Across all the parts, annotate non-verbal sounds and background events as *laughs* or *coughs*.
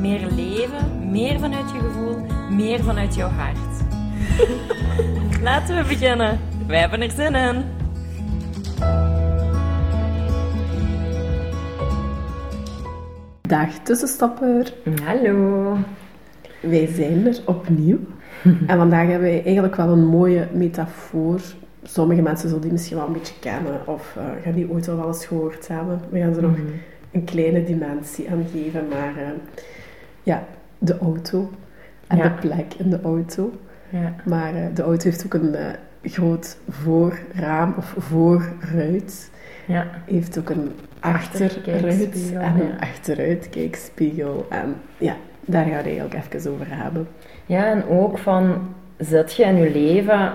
Meer leven, meer vanuit je gevoel, meer vanuit jouw hart. *laughs* Laten we beginnen. Wij hebben er zin in. Dag tussenstapper, Hallo. wij zijn er opnieuw. en vandaag hebben we eigenlijk wel een mooie metafoor. Sommige mensen zullen die misschien wel een beetje kennen of eh, gaan die ooit al wel eens gehoord hebben. We gaan ze nog een kleine dimensie aan geven, maar eh, ja, de auto en Ja. de plek in de auto. Ja. Maar eh, de auto heeft ook een eh, groot voorraam of voorruit. Ja. Heeft ook een achteruit Achterkijkspiegel, en een achteruitkijkspiegel. En ja, daar gaan we het eigenlijk even over hebben. Ja, en ook van, zit je in je leven,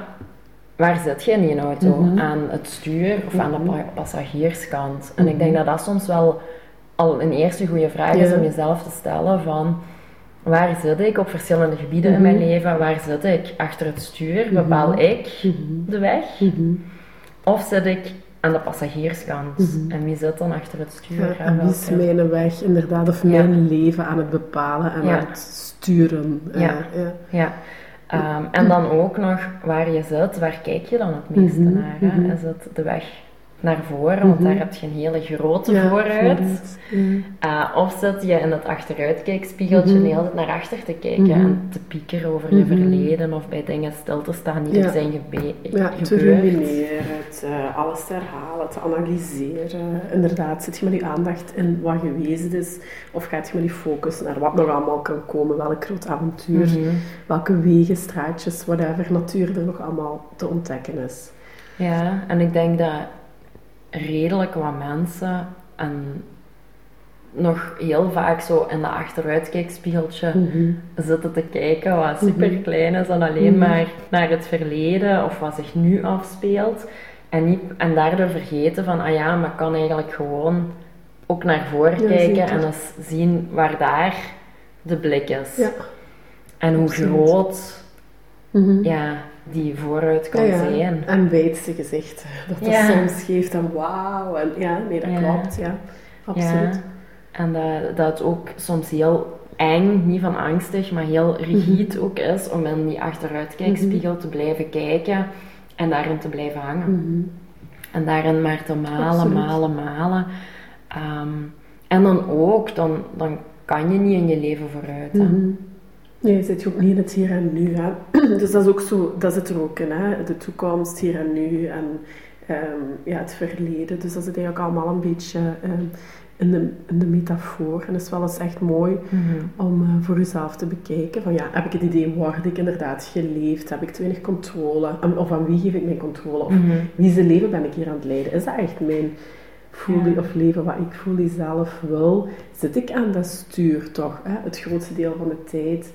waar zit je in je auto? Mhm. Aan het stuur of aan de Mhm. pa- passagierskant? En ik denk dat dat soms wel al een eerste goede vraag is om jezelf te stellen van, waar zit ik op verschillende gebieden in mijn Mhm. leven? Waar zit ik achter het stuur? Bepaal ik de weg? Of zit ik aan de passagierskant? Mhm. En wie zit dan achter het stuur? Ja, en wie is mijn weg, inderdaad, of Ja. mijn leven aan het bepalen en Ja. aan het sturen. eh, Ja. ja. Ehm, en dan ook nog waar je zit, waar kijk je dan het meeste Mhm, naar? Hè? mhm. Is het de weg naar voren, want Mhm. daar heb je een hele grote Ja, vooruit? Eh, of zit je in het achteruitkijkspiegeltje Mhm. de hele tijd naar achter te kijken Mhm. en te piekeren over je Mhm. verleden of bij dingen stil te staan die Ja. er zijn gebe- Ja, te gebeurd? rumineren, het, eh, alles te herhalen, te analyseren. Inderdaad, zit je met je aandacht in wat geweest is, of gaat je met je focus naar wat nog allemaal kan komen, welk groot avontuur, Mhm. welke wegen, straatjes, whatever natuur er nog allemaal te ontdekken is. Ja, en ik denk dat redelijk wat mensen en nog heel vaak zo in de achteruitkijkspiegeltje zitten te kijken wat super klein is en alleen Mhm. maar naar het verleden of wat zich nu afspeelt. En, niet, en daardoor vergeten van, ah ja, maar ik kan eigenlijk gewoon ook naar voren Ja, kijken en eens zien waar daar de blik is. Ja. En hoe groot Mhm. ja, die vooruit kan Ja, zijn. En gezicht, dat dat soms geeft en wauw. En ja, nee, dat klopt, ja. Absoluut. En dat, dat het ook soms heel eng, niet van angstig, maar heel rigide Mhm. ook is om in die achteruitkijkspiegel te blijven kijken en daarin te blijven hangen. Mhm. En daarin maar te malen, Absoluut. malen, malen. Ehm, en dan ook, dan, dan kan je niet in je leven vooruit. Mhm. Nee, je zit je ook niet in het hier en nu. Hè? *clears throat* Dus dat is ook zo, dat zit er ook in. Hè? De toekomst, hier en nu en ehm, ja, het verleden. Dus dat zit eigenlijk allemaal een beetje ehm, in, de, in de metafoor. En dat is wel eens echt mooi Mhm. om eh, voor jezelf te bekijken. Van ja, heb ik het idee, heb ik inderdaad geleefd? Heb ik te weinig controle? Of aan wie geef ik mijn controle? Of Mhm. wie zijn leven ben ik hier aan het leiden? Is dat echt mijn voelen Ja. of leven wat ik voel, zelf wil? Zit ik aan dat stuur toch, hè? het grootste deel van de tijd?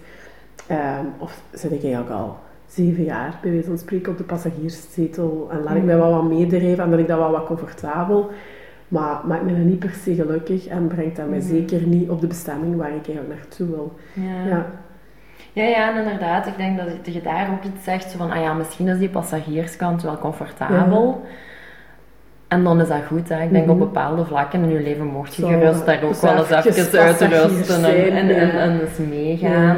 Ehm, of zit ik eigenlijk al zeven jaar, bij wijze van spreken, op de passagierszetel en laat ik mij wel wat meedrijven en ben ik dat wel wat comfortabel? Maar maakt me dan niet per se gelukkig en brengt dat mij Mhm. zeker niet op de bestemming waar ik eigenlijk naartoe wil. Ja. Ja. Ja, inderdaad, ik denk dat je- daar ook iets zegt, zo van, ah ja, misschien is die passagierskant wel comfortabel. En dan is dat goed, hè. Ik denk Mhm. op bepaalde vlakken in je leven mocht je Zo, gerust daar ook wel eens even uitrusten en, en, en, ja. en eens meegaan.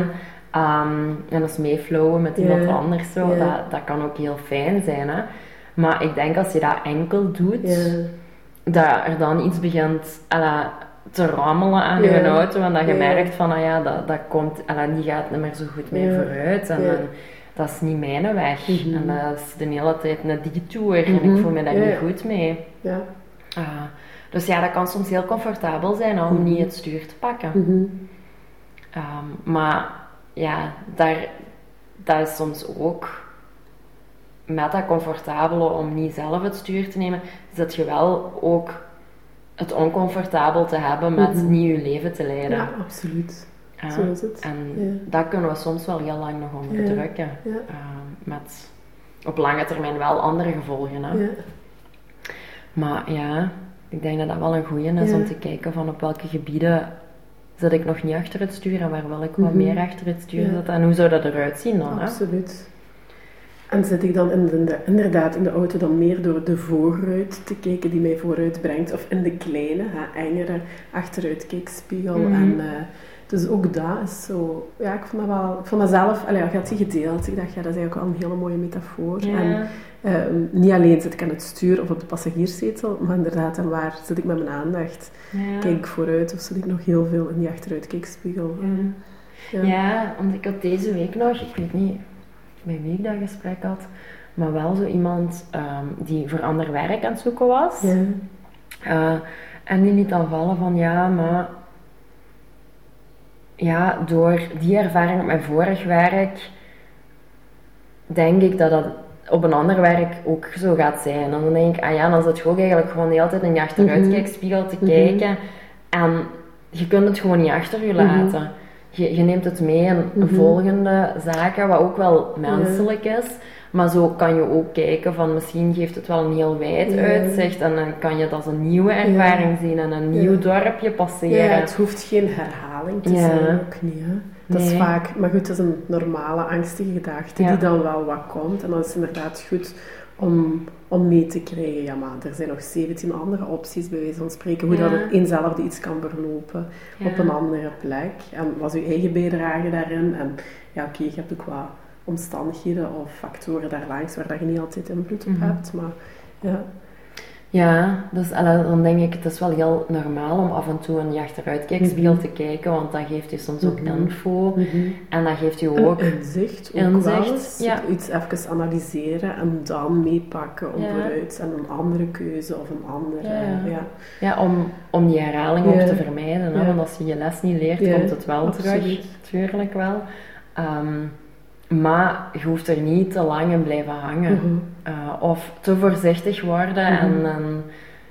Ehm, en eens meeflowen met iemand anders, zo. Dat, dat kan ook heel fijn zijn, hè. Maar ik denk als je dat enkel doet, dat er dan iets begint ala, te rammelen aan je auto en dat je merkt van, ah ja, dat, dat komt, ala, die gaat niet meer zo goed meer Ja. vooruit en dan, dat is niet mijn weg Mhm. en dat is de hele tijd een detour en Mhm. ik voel me daar niet goed mee. Ja. Ah, dus ja, dat kan soms heel comfortabel zijn om Mhm. niet het stuur te pakken. Mhm. Ehm, maar ja, daar, dat is soms ook met dat comfortabele om niet zelf het stuur te nemen, zit je wel ook het oncomfortabel te hebben met Mhm. niet je leven te leiden. Ja, absoluut. Ja, Zo is het. En Ja. dat kunnen we soms wel heel lang nog onderdrukken. Ja. Eh, met op lange termijn wel andere gevolgen. Hè? Ja. Maar ja, ik denk dat dat wel een goeie is om te kijken van op welke gebieden zit ik nog niet achter het stuur en waar wil ik wat Mhm. meer achter het stuur zitten. En hoe zou dat eruit zien dan? Hè? Absoluut. En zit ik dan in de, in de- inderdaad in de auto dan meer door de voorruit te kijken die mij vooruit brengt, of in de kleine, hè, engere achteruitkijkspiegel. Mhm. En, eh, dus ook dat is zo, ja, ik vond dat wel, ik vond dat zelf, allee, ik had die gedeeld, ik dacht, ja, dat is eigenlijk wel een hele mooie metafoor. Ja. En ehm, niet alleen zit ik aan het stuur of op de passagierszetel, maar inderdaad, en waar zit ik met mijn aandacht? Ja. Kijk ik vooruit of zit ik nog heel veel in die achteruitkijkspiegel? Ja. Ja, want ik had deze week nog, ik weet niet met wie ik dat gesprek had, maar wel zo iemand ehm, die voor ander werk aan het zoeken was. Ja. Eh, en die liet dan vallen van ja, maar ja, door die ervaring op mijn vorig werk, denk ik dat dat op een ander werk ook zo gaat zijn. En dan denk ik, ah ja, dan zit je ook eigenlijk gewoon de hele tijd in je achteruitkijkspiegel te Mhm. kijken. En je kunt het gewoon niet achter je laten. Je, je neemt het mee in Mhm. volgende zaken, wat ook wel menselijk is. Maar zo kan je ook kijken van misschien geeft het wel een heel wijd Ja. uitzicht. En dan kan je het als een nieuwe ervaring zien en een nieuw Ja. dorpje passeren. Ja, het hoeft geen herhaling te Ja. zijn, ook niet. Hè? Dat is vaak, maar goed, dat is een normale angstige gedachte die dan wel wat komt. En dan is het inderdaad goed om, om mee te krijgen. Ja, maar er zijn nog 17 andere opties, bij wijze van spreken, hoe Ja. dat het eenzelfde iets kan verlopen Ja. op een andere plek. En wat is uw eigen bijdrage daarin? En ja, oké, je hebt ook wat omstandigheden of factoren daarlangs waar dat je niet altijd invloed op Mhm. hebt. Maar ja, Ja, dus allee, dan denk ik, het is wel heel normaal om af en toe in je achteruitkijkspiegel te kijken, want dat geeft je soms ook Mhm. info. En dat geeft je Een ook... inzicht, ook Inzicht, ja. Iets even analyseren en dan meepakken om Ja. vooruit en een andere keuze of een andere... Ja, ja. ja. Om, om die herhaling ook te vermijden. Hè? Want als je je les niet leert, komt het wel absoluut. terug. Tuurlijk wel. Ehm, maar je hoeft er niet te lang in blijven hangen. Mhm. Eh, of te voorzichtig worden en, en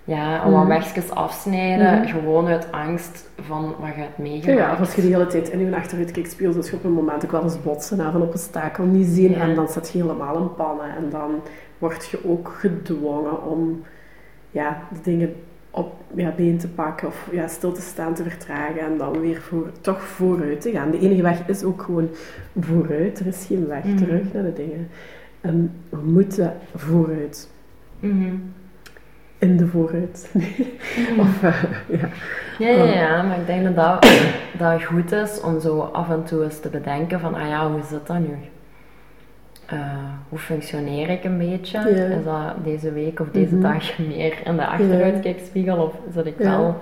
ja, wat Mhm. wegjes afsnijden. Mhm. Gewoon uit angst van wat je hebt Ja, meegemaakt. ja, of als je de hele tijd in je achteruitkijkspiegel zit, je op een moment ook wel eens botsen op een stakel niet zien Ja. en dan zit je helemaal in pannen en dan word je ook gedwongen om ja, de dingen op ja, been te pakken of ja, stil te staan, te vertragen en dan weer voor, toch vooruit te gaan. De enige weg is ook gewoon vooruit. Er is geen weg Mhm. terug naar de dingen. En we moeten vooruit. Mhm. In de vooruit. *laughs* of, eh, ja. Ja, ja, ja, maar ik denk dat dat, dat goed is om zo af en toe eens te bedenken van, ah ja, hoe zit dat nu? Eh, hoe functioneer ik een beetje? Is dat deze week of deze Mhm. dag *laughs* meer in de achteruitkijkspiegel of zit ik wel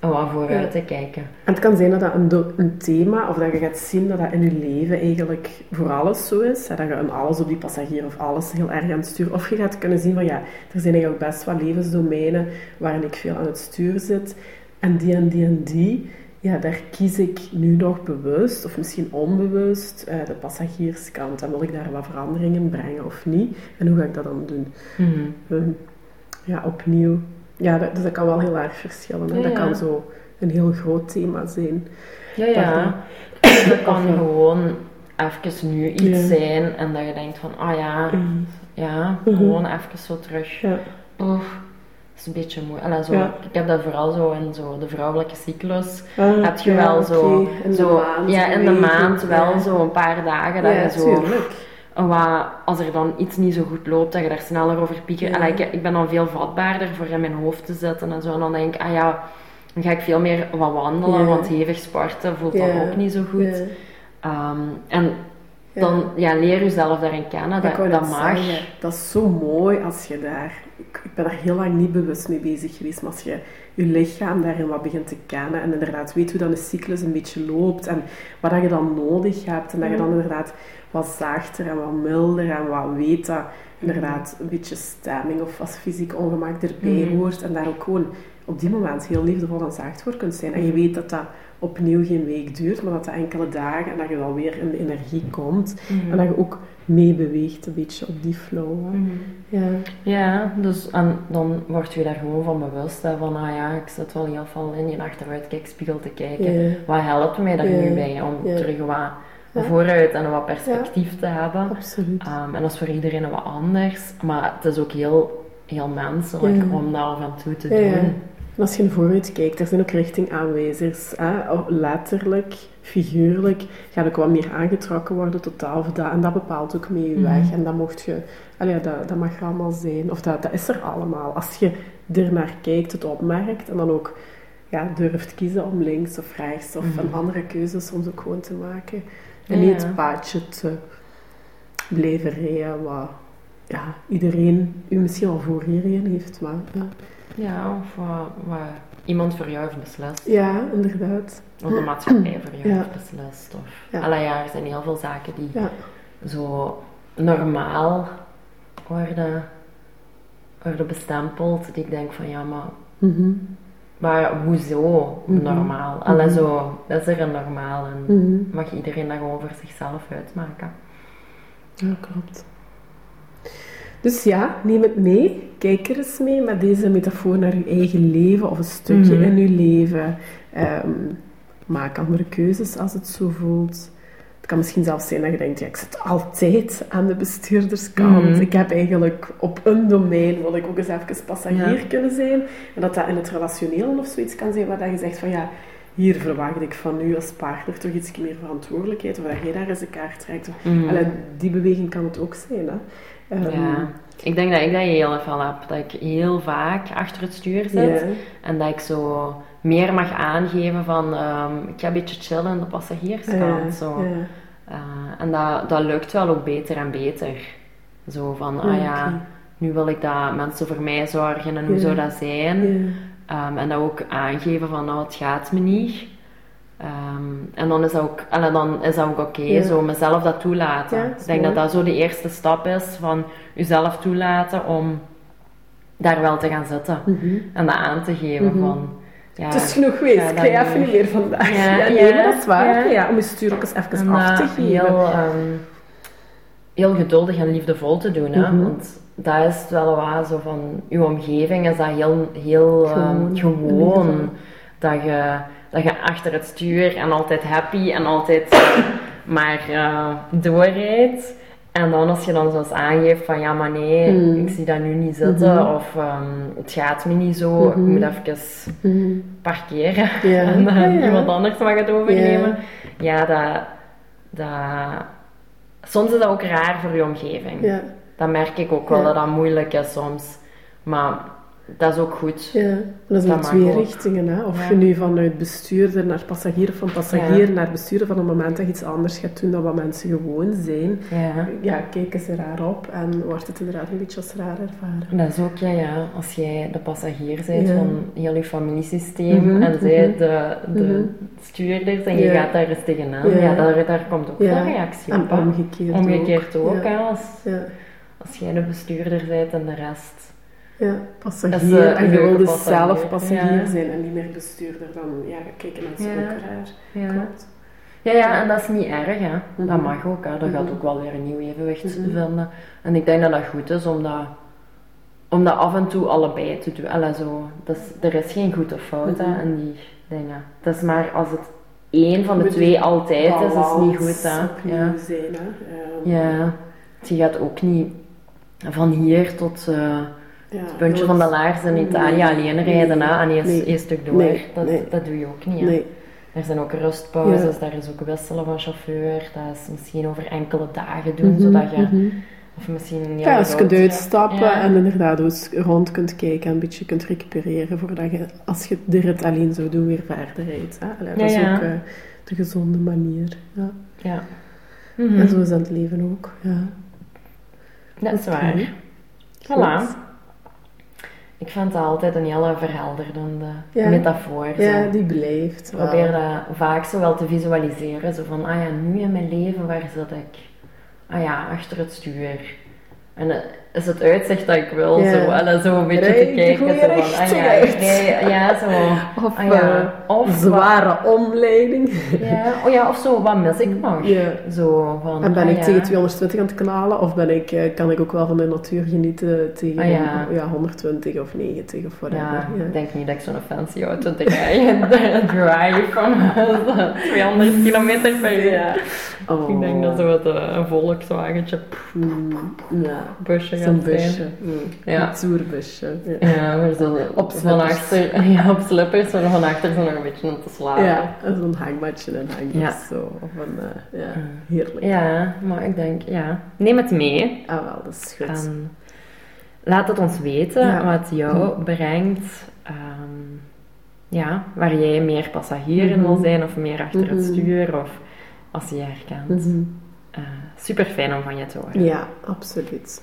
vooruit te kijken? En het kan zijn dat dat een, een thema, of dat je gaat zien dat dat in je leven eigenlijk voor alles zo is. Hè, dat je in alles op die passagier of alles heel erg aan het stuur. Of je gaat kunnen zien van ja, er zijn eigenlijk best wat levensdomeinen waarin ik veel aan het stuur zit. En die en die en die, ja, daar kies ik nu nog bewust, of misschien onbewust, eh, de passagierskant. En wil ik daar wat veranderingen brengen of niet? En hoe ga ik dat dan doen? Mhm. Ehm, ja, opnieuw. Ja, dat, dus dat kan wel heel erg verschillen. Ja, Dat kan zo een heel groot thema zijn. Ja, ja. Pardon. Dat kan Of, eh, gewoon even nu iets zijn en dat je denkt van, ah ja, ja, Mhm. gewoon even zo terug. Ja. Dat is een beetje. Allee, zo, Ja. Ik heb dat vooral zo in zo de vrouwelijke cyclus. Ah, heb je ja, wel zo. In de zo maand, ja, in de maand wel zo een paar dagen dat je zo, tuurlijk. Wat, als er dan iets niet zo goed loopt, dat je daar sneller over piekert. Ja. Allee, ik, ik ben dan veel vatbaarder voor in mijn hoofd te zitten en zo. En dan denk ik, ah ja, dan ga ik veel meer wat wandelen, Ja. want hevig sporten voelt dan ook niet zo goed. Ehm, en dan ja, leer jezelf daarin kennen, dat, dat mag. zeggen, dat is zo mooi als je daar... Ik, ben daar heel lang niet bewust mee bezig geweest, maar als je je lichaam daarin wat begint te kennen en inderdaad weet hoe dan de cyclus een beetje loopt en wat dat je dan nodig hebt en dat je dan inderdaad wat zachter en wat milder en wat weet dat inderdaad een beetje stemming of wat fysiek ongemak erbij Mhm. hoort en daar ook gewoon op die moment heel liefdevol en zacht voor kunt zijn. En je weet dat dat opnieuw geen week duurt, maar dat het enkele dagen en dat je wel weer in de energie komt. En dat je ook meebeweegt een beetje op die flow. Mhm. Ja. Ja, dus en dan word je daar gewoon van bewust hè, van, ah ja, ik zit wel heel veel in je achteruitkijkspiegel te kijken. Wat helpt mij daar nu bij om terug wat Ja. vooruit en wat perspectief te hebben? Absoluut. Ehm, en dat is voor iedereen wat anders, maar het is ook heel, heel menselijk om dat af en toe te doen. En als je naar vooruit kijkt, er zijn ook richtingaanwijzers. Hè? Letterlijk, figuurlijk, gaat ook wat meer aangetrokken worden tot dat dat. En dat bepaalt ook mee je Mhm. weg. En dat mocht je, allee, dat, dat mag er allemaal zijn. Of dat, dat is er allemaal. Als je er naar kijkt, het opmerkt en dan ook ja, durft kiezen om links of rechts of Mhm. een andere keuze soms ook gewoon te maken. En Ja, niet het paadje te blijven rijden wat ja, iedereen u misschien al voor hierheen heeft. Maar, ja. Ja, of wat, wat iemand voor jou heeft beslist. ja, inderdaad. Of de maatschappij voor jou Ja. heeft beslist. Of, Ja. Allee, ja, er zijn heel veel zaken die Ja. zo normaal worden, worden bestempeld. Die ik denk van, ja, maar, Mhm. maar hoezo Mhm. normaal? Mhm. zo, dat is er een normaal en Mhm. mag iedereen dat gewoon voor zichzelf uitmaken. Ja, klopt. Dus ja, neem het mee. Kijk er eens mee met deze metafoor naar uw eigen leven of een stukje Mhm. in uw leven. Ehm, maak andere keuzes als het zo voelt. Het kan misschien zelfs zijn dat je denkt, ja, ik zit altijd aan de bestuurderskant. Mhm. Ik heb eigenlijk op een domein, wil ik ook eens even passagier Ja. kunnen zijn. En dat dat in het relationeel of zoiets kan zijn, waar dat je zegt van ja, hier verwacht ik van u als partner toch iets meer verantwoordelijkheid. Of dat jij daar eens een kaart trekt. Allee, die beweging kan het ook zijn. Hè? Ehm, Ja, ik denk dat ik dat heel veel heb. Dat ik heel vaak achter het stuur zit. ja. En dat ik zo meer mag aangeven van ehm, ik ga een beetje chillen aan de passagierskant. Ja, zo. ja. Eh, en dat, dat lukt wel ook beter en beter. Zo van, ah ja, oké. nu wil ik dat mensen voor mij zorgen en hoe Ja. zou dat zijn? Ehm, en dat ook aangeven van, nou het gaat me niet. Ehm, en dan is dat ook, en dan is dat ook oké, Ja. zo mezelf dat toelaten. Ja, ik denk mooi. dat dat zo de eerste stap is van jezelf toelaten om daar wel te gaan zitten. Mhm. En dat aan te geven Mhm. van... Ja, Het is genoeg geweest, ik ga even niet meer vandaag. Ja, Ja, nee, maar dat is waar. ja. Om je stuur ook eens even en af te dat geven. heel, ehm, heel geduldig en liefdevol te doen. Hè? Mhm. Want dat is wel waar, zo van... Uw omgeving is dat heel, heel ehm, Gewoon, gewoon. Dat je, dat je achter het stuur en altijd happy en altijd eh, *coughs* maar eh, doorrijdt. En dan als je dan zoals aangeeft van ja, maar nee, Mhm. ik zie dat nu niet zitten. Mhm. Of ehm, het gaat me niet zo, ik Mhm. moet even Mhm. parkeren. Ja. *laughs* En dan Ja, ja. iemand anders mag het overnemen. Ja, dat, dat... Soms is dat ook raar voor je omgeving. Dat merk ik ook wel, Ja. dat dat moeilijk is soms. Maar dat is ook goed. ja. Dat Dat twee ook. richtingen. Hè? Of Ja. je nu vanuit bestuurder naar passagier of van passagier Ja. naar bestuurder van het moment dat je iets anders gaat doen dan wat mensen gewoon zijn. Ja. Ja, kijken ze raar op en wordt het inderdaad een beetje als raar ervaren. Dat is ook, ja, ja, als jij de passagier bent van heel je familiesysteem Mhm, en zij mhm. de, de Mhm. stuurders en je gaat daar eens tegenaan, Ja. daar, daar komt ook een reactie En op. omgekeerd, Omgekeerd ook, Ja. hè, als, Ja. Als jij de bestuurder bent en de rest. Ja, Dat passagier. eh, en een je wilde passagier. zelf passagier Ja. zijn en niet meer bestuurder. Dan ja, kijken mensen Ja. ook raar. Ja. Klopt. Ja, ja, en dat is niet erg, hè. Dat Mhm. mag ook, hè. Dat gaat Mhm. ook wel weer een nieuw evenwicht Mhm. vinden. En ik denk dat dat goed is om dat, om dat af en toe allebei te doen. Allee, zo. Dat is, er is geen goed of fout hè, in die dingen. Het is maar als het één van de twee die altijd is, is het niet goed. Hè. Ja. zijn, hè. Ehm, ja, je gaat ook niet van hier tot eh, het puntje van de laars in Italië Nee. alleen rijden Nee. één stuk door. Dat, dat doe je ook niet. Hè. Er zijn ook rustpauzes, daar is ook wisselen van chauffeur. Dat is misschien over enkele dagen doen, Mhm, zodat je... mhm. Of misschien Ja, als je uitstappen Ja. en inderdaad rond kunt kijken en een beetje kunt recupereren voordat je, als je de rit alleen zou doen, weer verder rijdt. Allee, dat Ja, is ja. ook eh, de gezonde manier. Ja. Ja. En Mhm. zo is het leven ook. Ja. Dat is waar. Voilà. Goed. Ik vind dat altijd een hele verhelderende Ja. metafoor. zo. Ja, die blijft. Ik probeer dat vaak zo wel te visualiseren. Zo van, ah ja, nu in mijn leven, waar zit ik? Ah ja, achter het stuur. En eh, is het uitzicht dat ik wil. Ja. Zo, en zo een beetje Rij te kijken. Zo van, ah, ja, ja, zo. Of, ah, ja. eh, Of zware omleiding. Ja, oh ja, of zo, wat mis ik nog? Zo van, En ben ah, ik tegen 220 aan het knalen of ben ik, eh, kan ik ook wel van de natuur genieten tegen Ah, ja. ja. 120 of 90 of whatever. Ja, ik denk niet dat ik zo'n fancy auto te rijden *laughs* drive van 200 kilometer per uur. Ja. Oh. Ik denk dat zo wat eh, een Volkswagentje ja. busje Zo'n busje. Mm. Ja. Een toerbusje. Ja. Maar zo Op van achter, *laughs* ja, op slippers, maar van achter zo nog een beetje om te slapen. Ja, zo'n hangmatje en hangjes Ja. zo. Of een, eh, ja, Mm. heerlijk. Ja, maar ik denk, ja, neem het mee. Ah wel, dat is goed. En laat het ons weten Ja. wat jou brengt. ehm, ja, waar jij meer passagier in wil Mhm. zijn of meer achter het Mhm. stuur of als je je herkent. Mhm. super fijn om van je te horen. Ja, absoluut.